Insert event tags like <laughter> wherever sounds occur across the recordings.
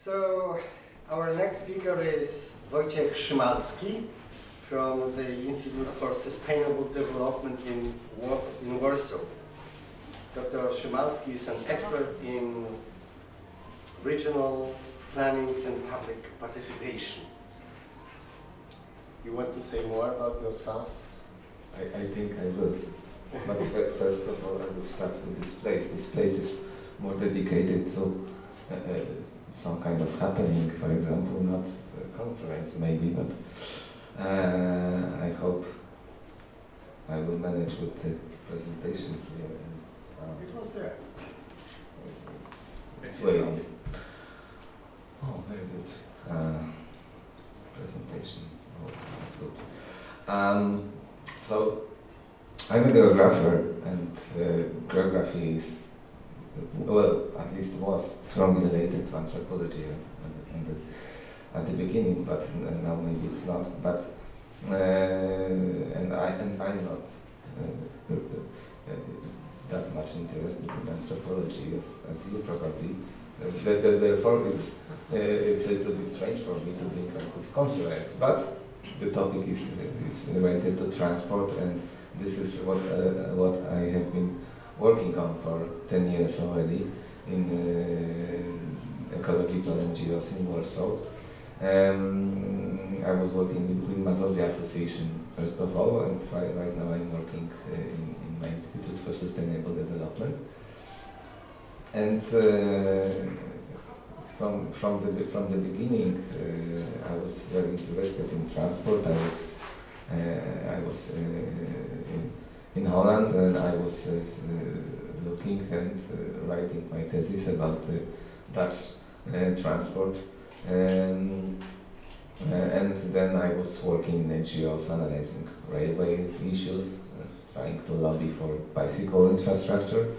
So our next speaker is Wojciech Szymalski from the Institute for Sustainable Development in, in Warsaw. Dr. Szymalski is an expert in regional planning and public participation. You want to say more about yourself? I, I think I will. But first of all, I will start with this place. This place is more dedicated to uh, uh, some kind of happening, for example, not a conference maybe, but uh, I hope I will manage with the presentation here. And, uh, It was there. it's way on. Oh, very good. Uh, presentation. Oh, that's good. Um, so, I'm a geographer, and uh, geography is, well, at least was strongly related to anthropology at, at, the, at the beginning, but now maybe it's not. But uh, and I and I'm not uh, uh, that much interested in anthropology as, as you probably. The- the- therefore, it's uh, it's a little bit strange for me to be at this conference, but the topic is, is related to transport, and this is what uh, what I have been working on for 10 years already in uh, ecological NGOs in Warsaw. Um, I was working with Green Mazovia Association first of all, and right, right now I'm working uh, in, in my Institute for Sustainable Development. And uh, from from the from the beginning, uh, I was very interested in transport. I was uh, I was uh, in, in Holland, and I was uh, uh, looking and uh, writing my thesis about Dutch transport. Um, and then I was working in NGOs analyzing railway issues, trying to lobby for bicycle infrastructure.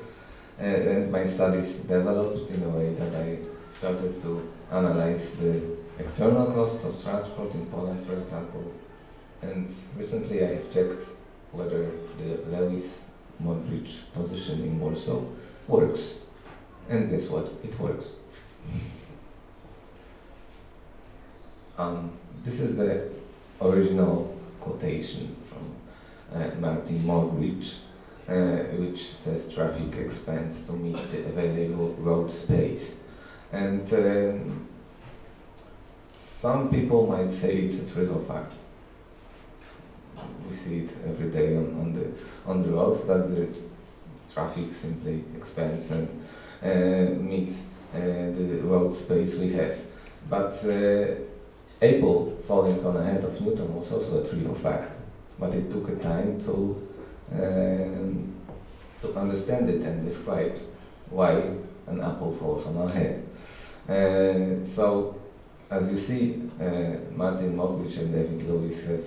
And my studies developed in a way that I started to analyze the external costs of transport in Poland, for example. And recently I have checked whether the Lewis Mogridge position in Warsaw works. And guess what? It works. Um, this is the original quotation from uh, Martin Mogridge, uh, which says traffic expands to meet the available road space. And um, some people might say it's a trivial fact. We see it every day on, on the on the roads that the traffic simply expands and uh, meets uh, the road space we have. But uh, Apple falling on the head of Newton was also a trivial fact. But it took a time to um, to understand it and describe why an apple falls on our head. Uh, so, as you see, uh, Martin Mogridge and David Lewis have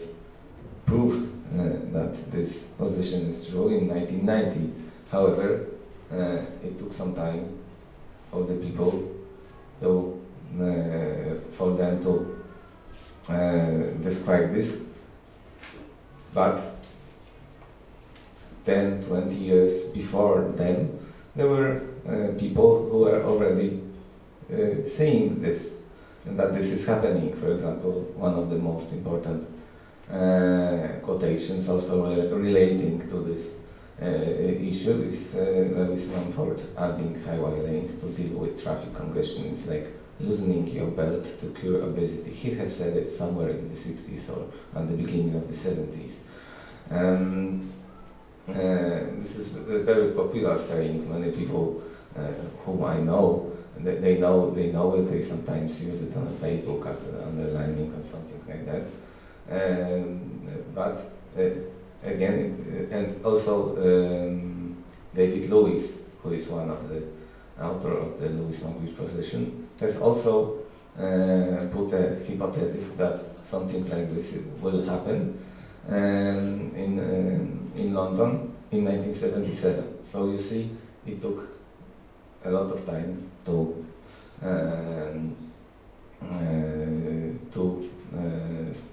proved uh, that this position is true in 1990. However, uh, it took some time for the people to, uh, for them to describe this. But 10, 20 years before them, there were uh, people who were already uh, seeing this and that this is happening. For example, one of the most important quotations also relating to this uh, issue is uh, Lewis Mumford adding highway lanes to deal with traffic congestion. is like loosening your belt to cure obesity. He has said it somewhere in the 60s or at the beginning of the 70s. Um, uh, this is a very popular saying. Many people uh, whom I know, they, they know they know it. They sometimes use it on Facebook as an underlining or something like that. Um, but uh, again, uh, and also um, David Lewis, who is one of the author of the Lewis Mogridge position, has also uh, put a hypothesis that something like this will happen um, in um, in London in 1977. So you see, it took a lot of time to um, uh, to uh,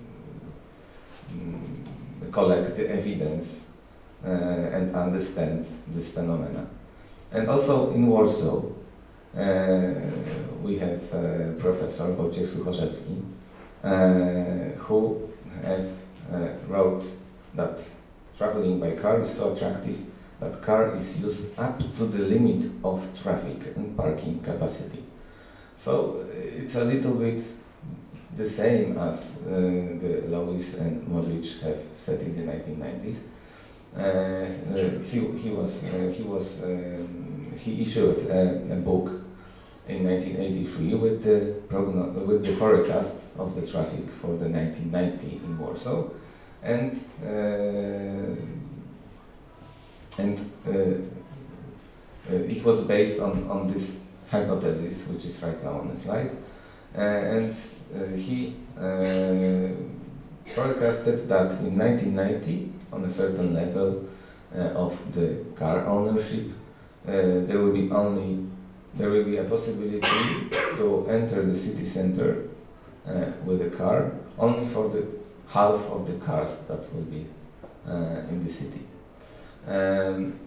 collect the evidence uh, and understand this phenomena. And also in Warsaw, uh, we have uh, Professor Wojciech Suchorzewski, uh, who have wrote that traveling by car is so attractive that car is used up to the limit of traffic and parking capacity. So it's a little bit the same as uh, the Lewis and Mogridge have said in the 1990s. Uh, uh, he, he was uh, he was um, he issued a, a, book in 1983 with the with the forecast of the traffic for the 1990 in Warsaw, and uh, and uh, it was based on on this hypothesis, which is right now on the slide, and he forecasted that in 1990 on a certain level uh, of the car ownership, uh, there will be only there will be a possibility to enter the city center uh, with a car only for the half of the cars that will be in the city. Um,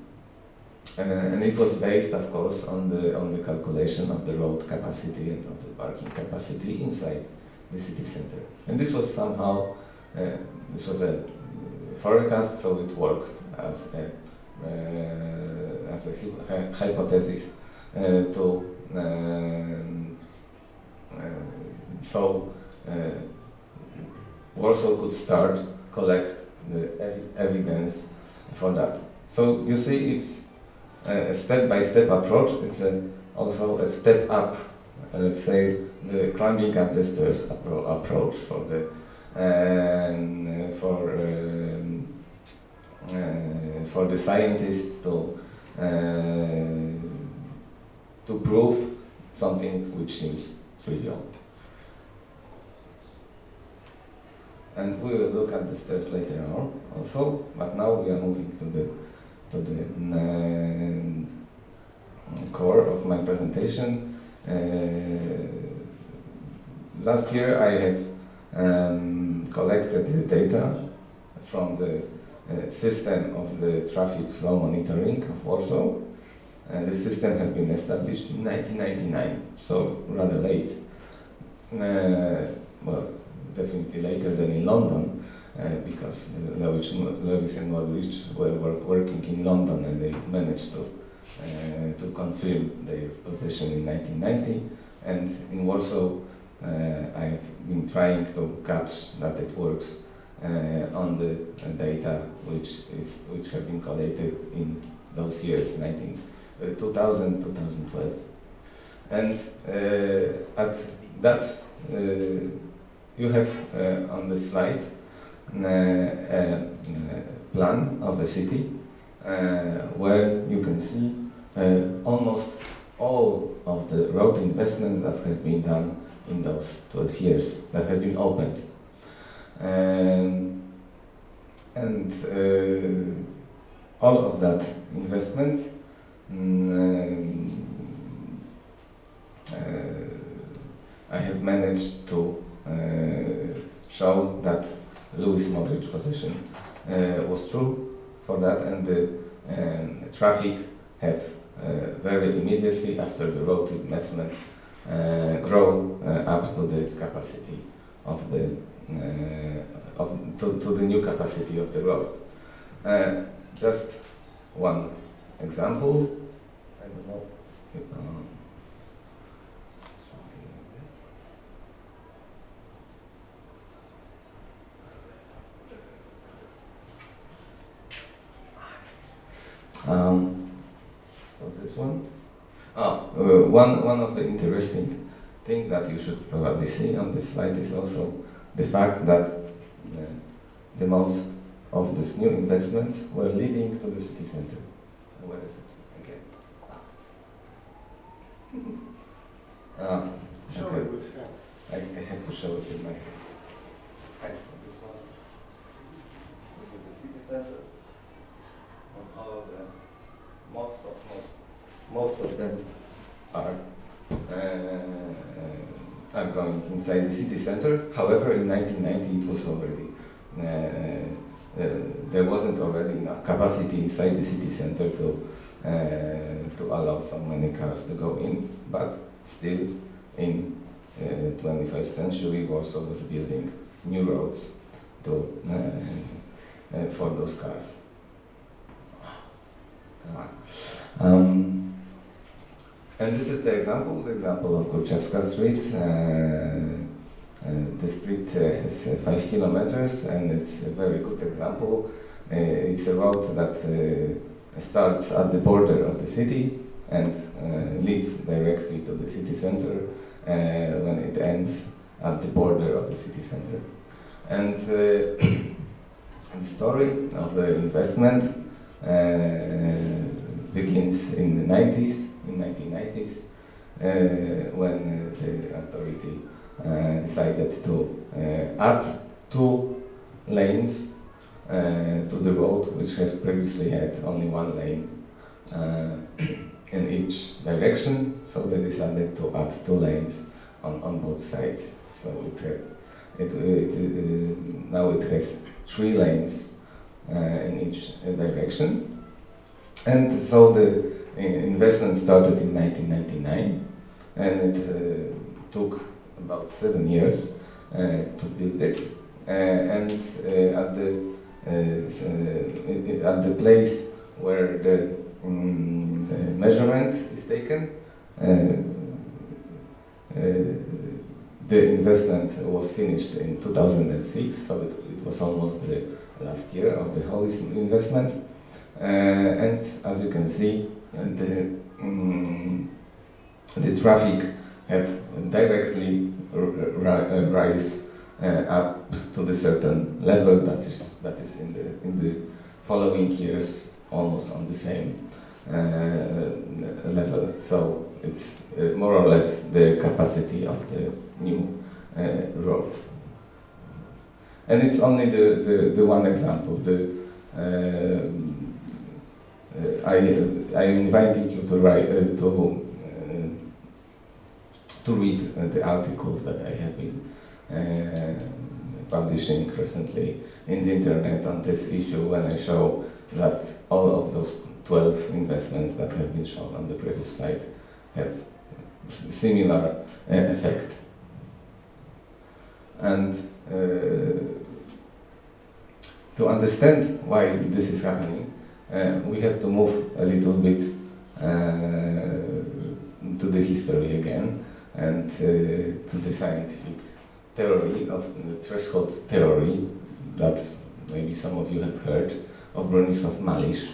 uh, and it was based, of course, on the on the calculation of the road capacity and of the parking capacity inside the city center. And this was somehow uh, this was a forecast, so it worked as a uh, as a hypothesis uh, to um, so Warsaw could start collect the ev evidence for that. So you see, it's a step-by-step -step approach. It's a, also a step up, let's say, the climbing up the stairs appro approach for the um, for um, uh, for the scientists to uh, to prove something which seems trivial. And we will look at the steps later on also, but now we are moving to the to the um, core of my presentation. Uh, last year I have um, collected the data from the uh, system of the traffic flow monitoring of Warsaw. And the system has been established in 1999, so rather late. Uh, well, definitely later than in London, uh, because Lewis, Lewis and Mogridge were work, working in London and they managed to, uh, to confirm their position in 1990. And in Warsaw, uh, I have been trying to catch that it works uh, on the data which is which have been collated in those years, 19, uh, 2000, 2012. And at that, you have on the slide plan of a city where you can see almost all of the road investments that have been done in those 12 years that have been opened. Um, and uh, all of that investment um, uh, I have managed to uh, show that Lewis Mogridge position uh, was true for that and the um, traffic have uh, very immediately after the road investment uh, grow up to the capacity of the of, to, to the new capacity of the road. just one example. I don't know. Um, so this one. Ah, uh, one, one of the interesting things that you should probably see on this slide is also the fact that uh, the most of these new investments were leading to the city center. Where is it? Okay. <laughs> Ah, show okay. it with hand. I, I have to show it in my hand. This one. This is the city center. Them. Most of most most of them are uh, are going inside the city center. However, in 1990 it was already uh, uh, there wasn't already enough capacity inside the city center to uh, to allow so many cars to go in. But still, in uh, 21st century, Warsaw was building new roads to, uh, for those cars. Um, and this is the example, the example of Górczewska Street. Uh, uh, the street uh, uh, five kilometers and it's a very good example. it's a road that starts at the border of the city and leads directly to the city center when it ends at the border of the city center. And <coughs> the story of the investment begins in the 90s, in 1990s, uh, when uh, the authority uh, decided to uh, add two lanes uh, to the road, which has previously had only one lane in each direction. So they decided to add two lanes on, on both sides. So it, had, it, it, it now it has three lanes in each direction. And so the investment started in 1999 and it uh, took about seven years uh, to build it. Uh, and uh, at the at the place where the um, measurement is taken, the investment was finished in 2006, so it, it, was almost the last year of the whole investment. Uh, and as you can see, the, um, the traffic have directly rise uh, up to the certain level that is that is in the in the following years almost on the same uh, level. So it's uh, more or less the capacity of the new road. And it's only the, the, the one example. The, uh, I, I am inviting you to write uh, to to read uh, the articles that I have been uh, publishing recently in the internet on this issue when I show that all of those 12 investments that have been shown on the previous slide have similar uh, effect. And uh, to understand why this is happening, uh, we have to move a little bit uh, to the history again and uh, to the scientific theory of the threshold theory that maybe some of you have heard of Bronisław Malisz.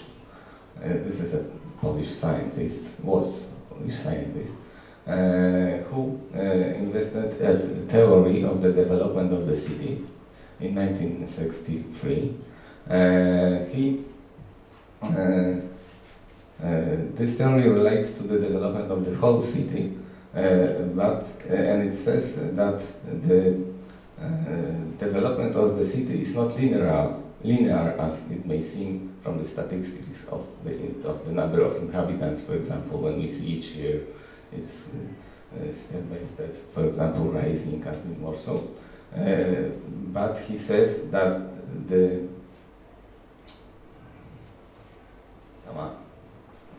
Uh, this is a Polish scientist, was a Polish scientist, uh, who uh, invested a theory of the development of the city in 1963. Uh, he uh, this theory relates to the development of the whole city uh, but uh, and it says that the uh, development of the city is not linear, linear as it may seem from the statistics of the of the number of inhabitants. For example, when we see each year, it's uh, step by step, for example, rising as in Warsaw. Uh, but he says that the come on,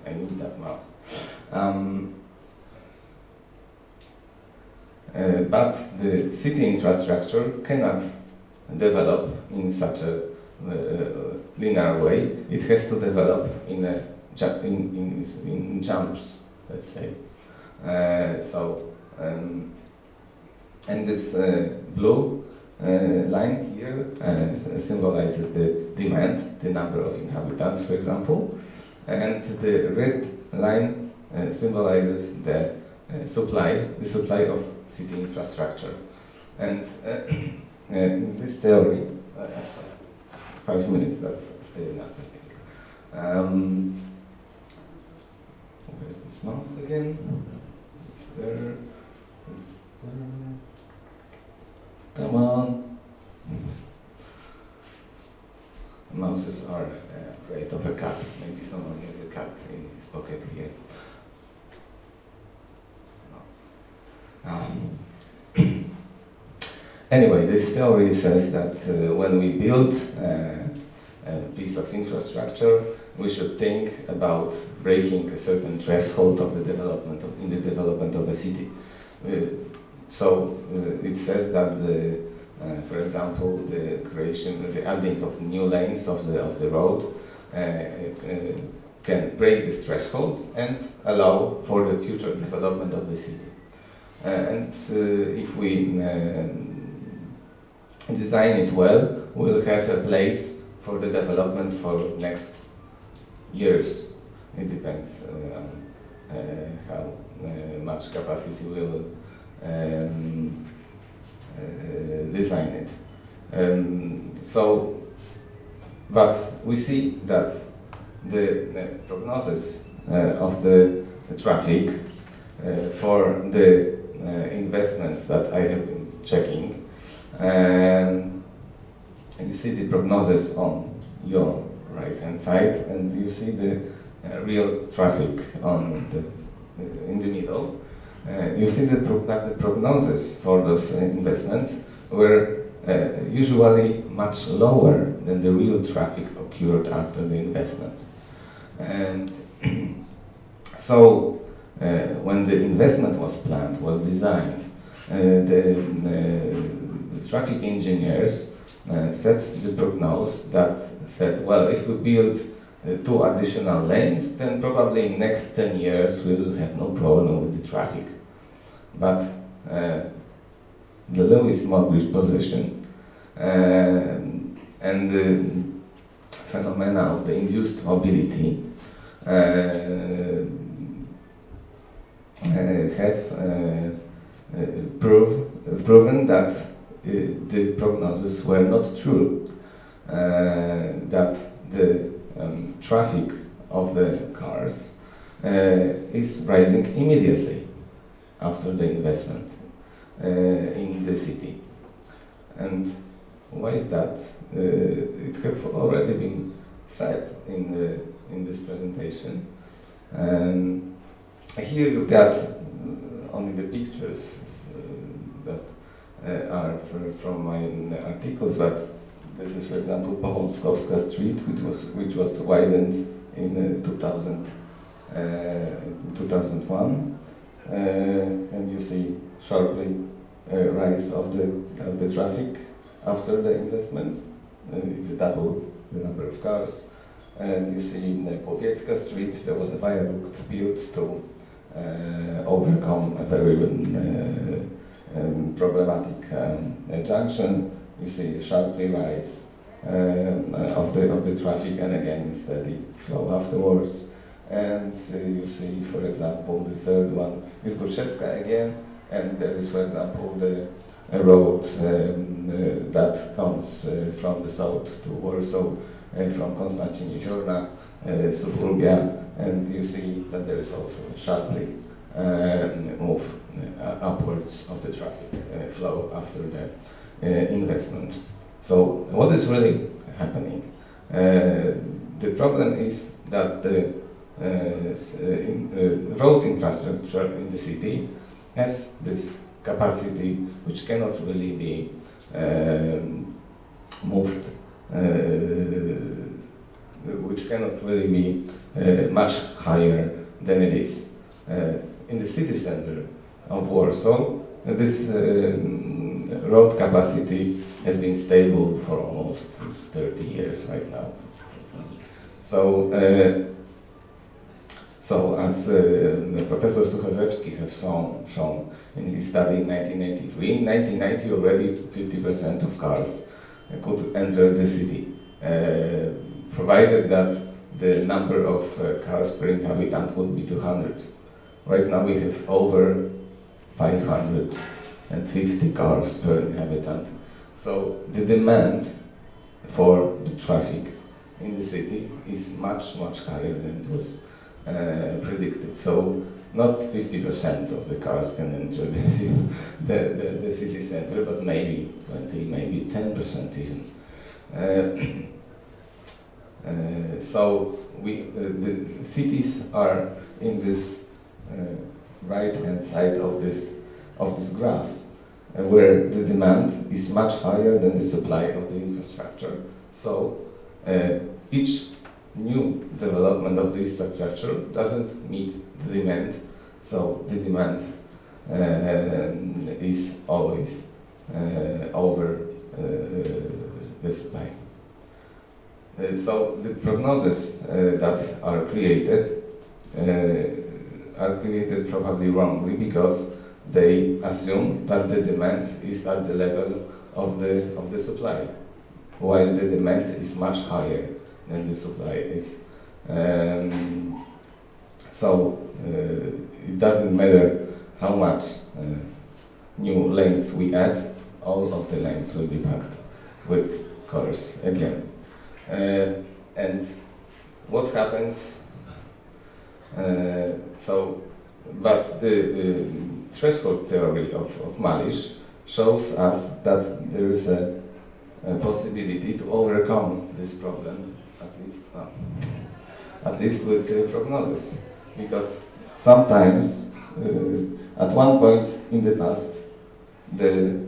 I need that mouse. Um, uh, but the city infrastructure cannot develop in such a uh, linear way. It has to develop in, a, in, in, in jumps, let's say. Uh, so, um, and this uh, blue uh, line here symbolizes the demand, the number of inhabitants, for example, and the red line symbolizes the supply, the supply of city infrastructure. And <clears throat> in this theory, five minutes, that's still enough, I think. Um, this mouse again? It's there. It's there. Come on. Mouses are uh, afraid of a cat. Maybe someone has a cat in his pocket here. Um, <clears throat> anyway, this theory says that uh, when we build uh, a piece of infrastructure, we should think about breaking a certain threshold of the development of, in the development of a city. so it says that the, for example, the creation, the adding of new lanes of the of the road can break this threshold and allow for the future development of the city. Uh, and uh, if we um, design it well, we'll have a place for the development for next years. It depends uh, on how much capacity we will um, design it. Um, so, but we see that the, the prognosis uh, of the, the traffic uh, for the uh, investments that I have been checking. And you see the prognosis on your right hand side, and you see the uh, real traffic on the uh, in the middle. Uh, you see the pro that the prognosis for those investments were usually much lower than the real traffic occurred after the investment. And <clears throat> so uh, when the investment was planned, was designed, uh, the uh, traffic engineers set the prognosis that said, well, if we build two additional lanes, then probably in next 10 years we will have no problem with the traffic. But uh, the Lewis Mogridge position uh, and the phenomena of the induced mobility uh, have uh, prove, proven that the prognosis were not true, that the um, traffic of the cars is rising immediately after the investment uh, in the city. And why is that? Uh, it have already been said in the in this presentation. Um, here you've got uh, only the pictures uh, that uh, Uh, are from my uh, articles, but this is, for example, Poholskowska Street, which was which was widened in uh, 2000, 2001, and you see sharply rise of the of the traffic after the investment, uh, double the number of cars. And you see in Powiecka Street, there was a viaduct built to uh, overcome a very uh, um, problematic um, junction. You see a sharply rise um, of the of the traffic, and again steady flow afterwards. And uh, you see, for example, the third one is Górczewska again, and there is, for example, the road um, uh, that comes uh, from the south to Warsaw uh, from Konstancin-Jeziorna, uh, suburbia, and you see that there is also sharply uh, move upwards of the traffic flow after the investment. So what is really happening? the problem is that the uh, in, uh, road infrastructure in the city has this capacity which cannot really be um, moved uh, which cannot really be uh, much higher than it is. Uh, in the city center of Warsaw, this um, road capacity has been stable for almost 30 years right now. So, uh, so as uh, Professor Suchorzewski has shown, shown in his study in 1983, in 1990 already 50% of cars could enter the city, uh, provided that the number of uh, cars per inhabitant would be 200. Right now we have over 550 cars per inhabitant. So the demand for the traffic in the city is much, much higher than it was uh, predicted. So not 50% of the cars can enter the, <laughs> the, the, the, city center, but maybe 20, maybe 10% even. Uh, <clears throat> uh, so we, uh, the cities are in this right hand side of this, of this graph, uh, where the demand is much higher than the supply of the infrastructure. So each new development of the infrastructure doesn't meet the demand, so the demand uh, is always over the supply. Uh, so the prognoses uh, that are created uh, are created probably wrongly because they assume that the demand is at the level of the of the supply, while the demand is much higher than the supply is. Um, so uh, it doesn't matter how much uh, new lanes we add, all of the lanes will be packed with cars again. Uh, and what happens? Uh, so, but the uh, threshold theory of, of Malisz shows us that there is a, a possibility to overcome this problem, at least, uh, at least with uh, prognosis, because sometimes uh, at one point in the past the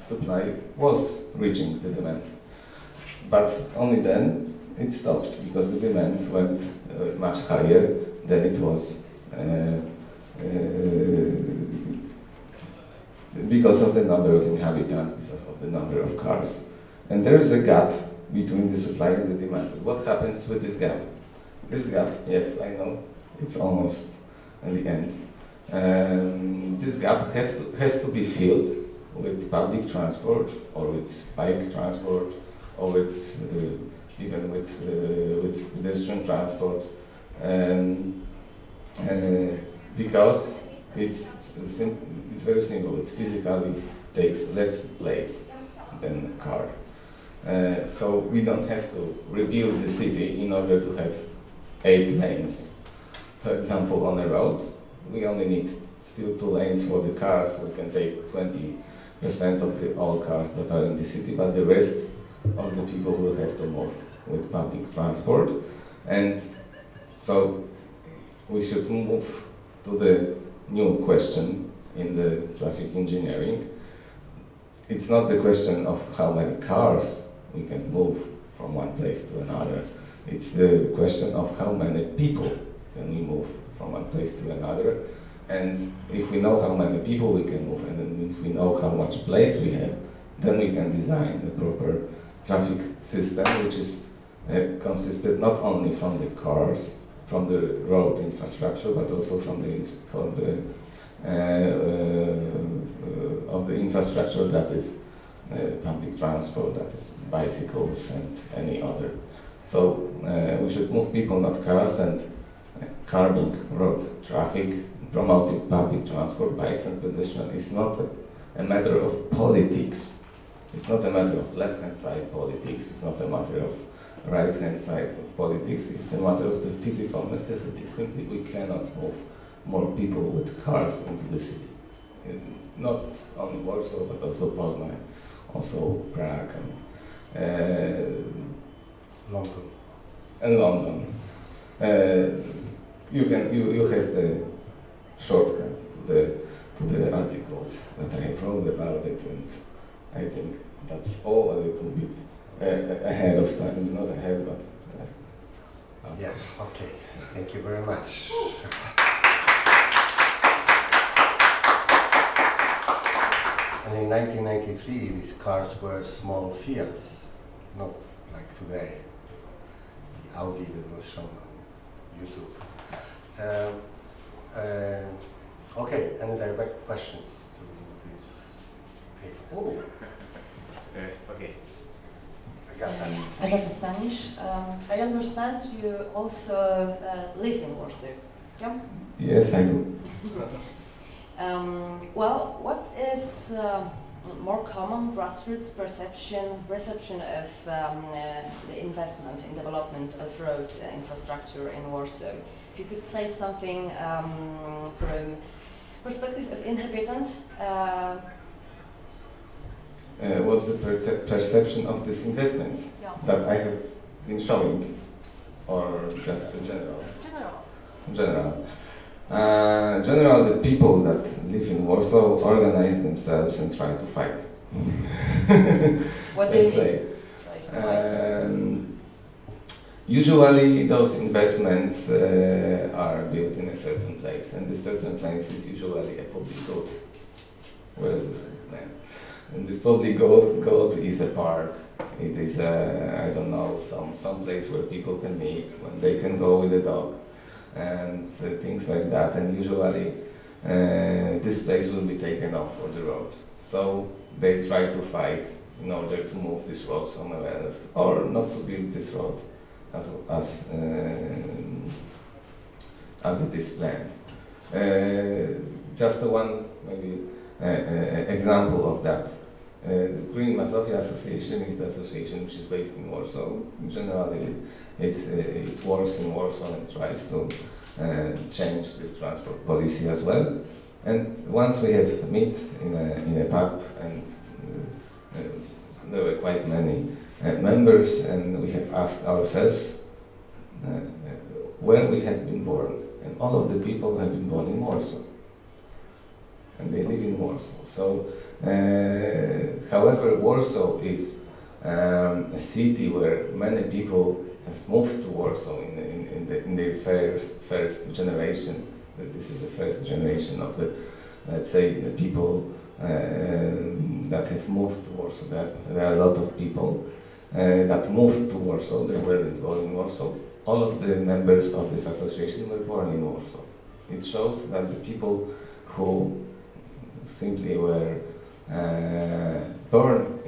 supply was reaching the demand, but only then it stopped because the demand went uh, much higher than it was uh, uh, because of the number of inhabitants, because of the number of cars. And there is a gap between the supply and the demand. What happens with this gap? This gap, yes, I know, it's almost at the end. Um, this gap to, has to be filled with public transport or with bike transport or with uh, even with uh, with pedestrian transport, um, because it's it's very simple. It physically takes less place than a car. Uh, so we don't have to rebuild the city in order to have eight lanes. For example, on a road, we only need still two lanes for the cars. We can take 20% of the all cars that are in the city, but the rest of the people will have to move with public transport. And so we should move to the new question in the traffic engineering. It's not the question of how many cars we can move from one place to another. It's the question of how many people can we move from one place to another. And if we know how many people we can move and if we know how much place we have, then we can design the proper traffic system, which is uh, consisted not only from the cars, from the road infrastructure, but also from the from the uh, uh, of the infrastructure that is uh, public transport, that is bicycles and any other. So we should move people, not cars, and curbing road traffic, promoting public transport, bikes and pedestrians is not a, a matter of politics. It's not a matter of left-hand side politics. It's not a matter of right-hand side of politics. It's a matter of the physical necessity. Simply, we cannot move more people with cars into the city. Not only Warsaw, but also Poznan, also Prague, and uh, London. And London. Uh, you can you, you have the shortcut to the to the articles that I have wrote about it, and I think that's all a little bit ahead of time, not ahead, but. Uh, yeah. Okay. Thank you very much. And in 1993, these cars were small Fiats, not like today, the Audi that was shown on YouTube. Um, uh, okay, any direct questions to this paper? Oh. <laughs> Uh, okay. Agata Stanish. Um, I understand you also uh, live in Warsaw. Yeah? Yes, I do. Um, well, what is uh, more common grassroots perception perception of um, uh, the investment in development of road uh, infrastructure in Warsaw? If you could say something um, from perspective of inhabitant. Uh, what's the per perception of these investments yeah. that I have been showing, or just in general? General. General. Uh, general, the people that live in Warsaw organize themselves and try to fight. what <laughs> do you say? Um, usually, those investments uh, are built in a certain place, and the certain place is usually a public good. Where is this land? And this probably goat, goat is a park. It is a, I don't know, some, some place where people can meet, when they can go with a dog, and uh, things like that. And usually, uh, this place will be taken off for the road. So they try to fight in order to move this road somewhere else, or not to build this road as as uh, as it is planned. Uh, just one maybe uh, uh, example of that. Uh, the Green Mazovia Association is the association which is based in Warsaw. Generally, it, uh, it works in Warsaw and tries to uh, change this transport policy as well. And once we have met in a, in a pub, and uh, uh, there were quite many uh, members, and we have asked ourselves where we have been born. And all of the people have been born in Warsaw. And they live in Warsaw. So, however, Warsaw is um, a city where many people have moved to Warsaw in, in, in, the, in their first, first generation. This is the first generation of the, let's say, the people uh, that have moved to Warsaw. There, there are a lot of people uh, that moved to Warsaw. They weren't born in Warsaw. All of the members of this association were born in Warsaw. It shows that the people who simply were uh, born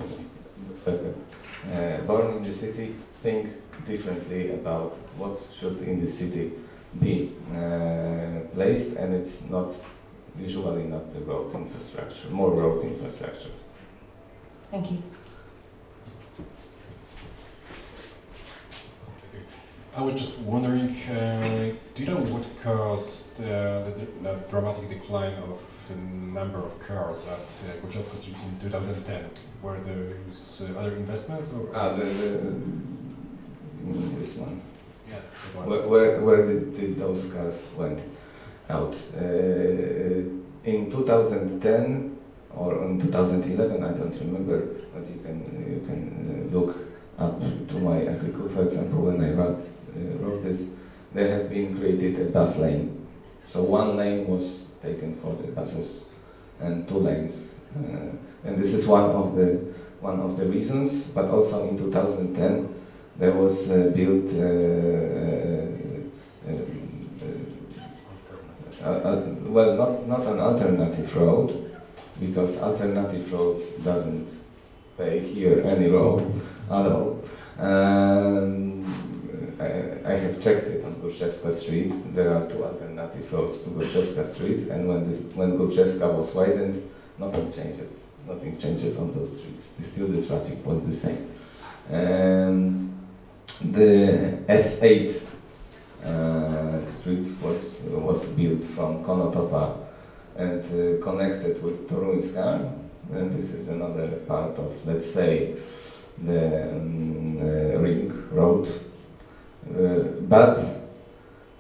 uh, born in the city think differently about what should in the city be uh, placed, and it's not usually not the road infrastructure, more road infrastructure. Thank you. I was just wondering, uh, do you know what caused uh, the, the dramatic decline of the number of cars at uh, Street in 2010? Were those uh, other investments or? Ah, the, the, this one. yeah, one. Where, where, where did, did those cars went out? Uh, in 2010 or in 2011, I don't remember, but you can you can uh, look up to my article. For example, when I wrote uh, wrote this, there have been created a bus lane. So one lane was taken for the buses, and two lanes. Uh, and this is one of the one of the reasons. But also in 2010, there was uh, built. Uh, uh, uh, uh, well, not, not an alternative road, because alternative roads doesn't pay here any role at all. Um, I, I have checked it on Street. There are two alternative roads to Górczewska Street, and when this when Górczewska was widened, nothing changed. Nothing changes on those streets. Still, the traffic was the same. Um, the S8 uh, street was was built from Konotopa and uh, connected with Toruńska, and this is another part of, let's say, the um, uh, ring road. Uh, but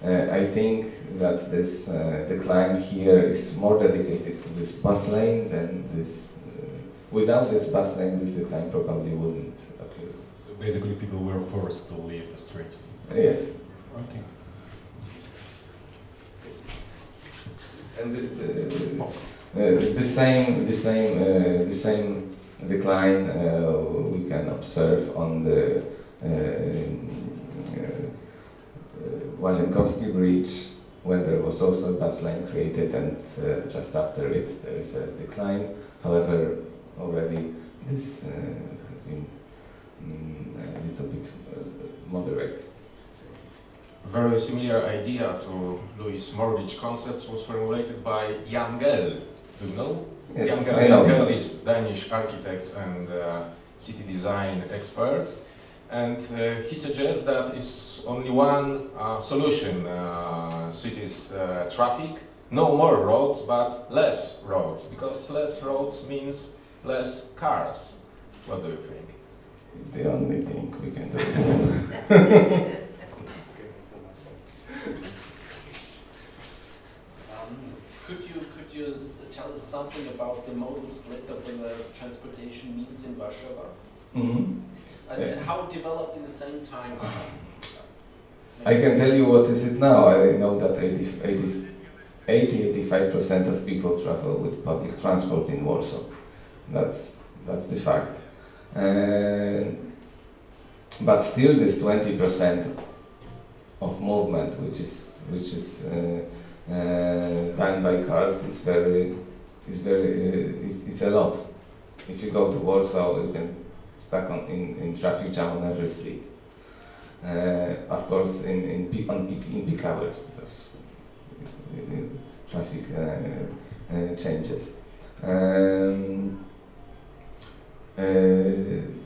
uh, I think that this uh, decline here is more dedicated to this bus lane than this. Uh, without this bus lane, this decline probably wouldn't occur. So basically, people were forced to leave the street. Yes. Okay. And the, the, uh, the same, the same, uh, the same decline uh, we can observe on the uh, uh, Bridge, when there was also a bus line created, and uh, just after it there is a decline. However, already this uh, has been mm, a little bit uh, moderate. very similar idea to Lewis Mogridge concepts was formulated by Jan Gehl. Do you know? Yes, Jan know. Jan Gehl is Danish architect and uh, city design expert. And uh, he suggests that it's only one uh, solution, uh, cities uh, traffic, no more roads, but less roads, because less roads means less cars. What do you think? It's the only thing we can do. Um, Could you, could you s- tell us something about the modal split of the transportation means in Warsaw? Mhm. And and how it developed in the same time? I can tell you what is it now. I know that 80, 80 80-85% of people travel with public transport in Warsaw. That's that's the fact. Uh, but still, this 20% of movement, which is which is uh, uh, done by cars, is very is very uh, is, it's a lot. If you go to Warsaw, you can stuck on in, in traffic jam on every street. Uh, of course, in in peak, on peak, in peak hours because traffic uh, uh, changes. Um, uh,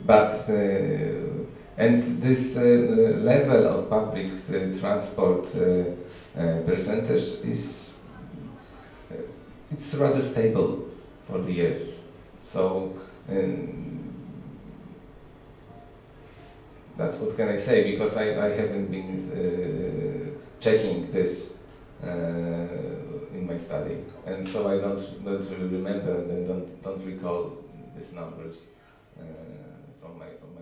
but uh, and this level of public transport percentage is it's rather stable for the years. So um, that's what can I say because I, I haven't been uh, checking this uh, in my study, and so I don't don't really remember and don't don't recall these numbers uh, from my from.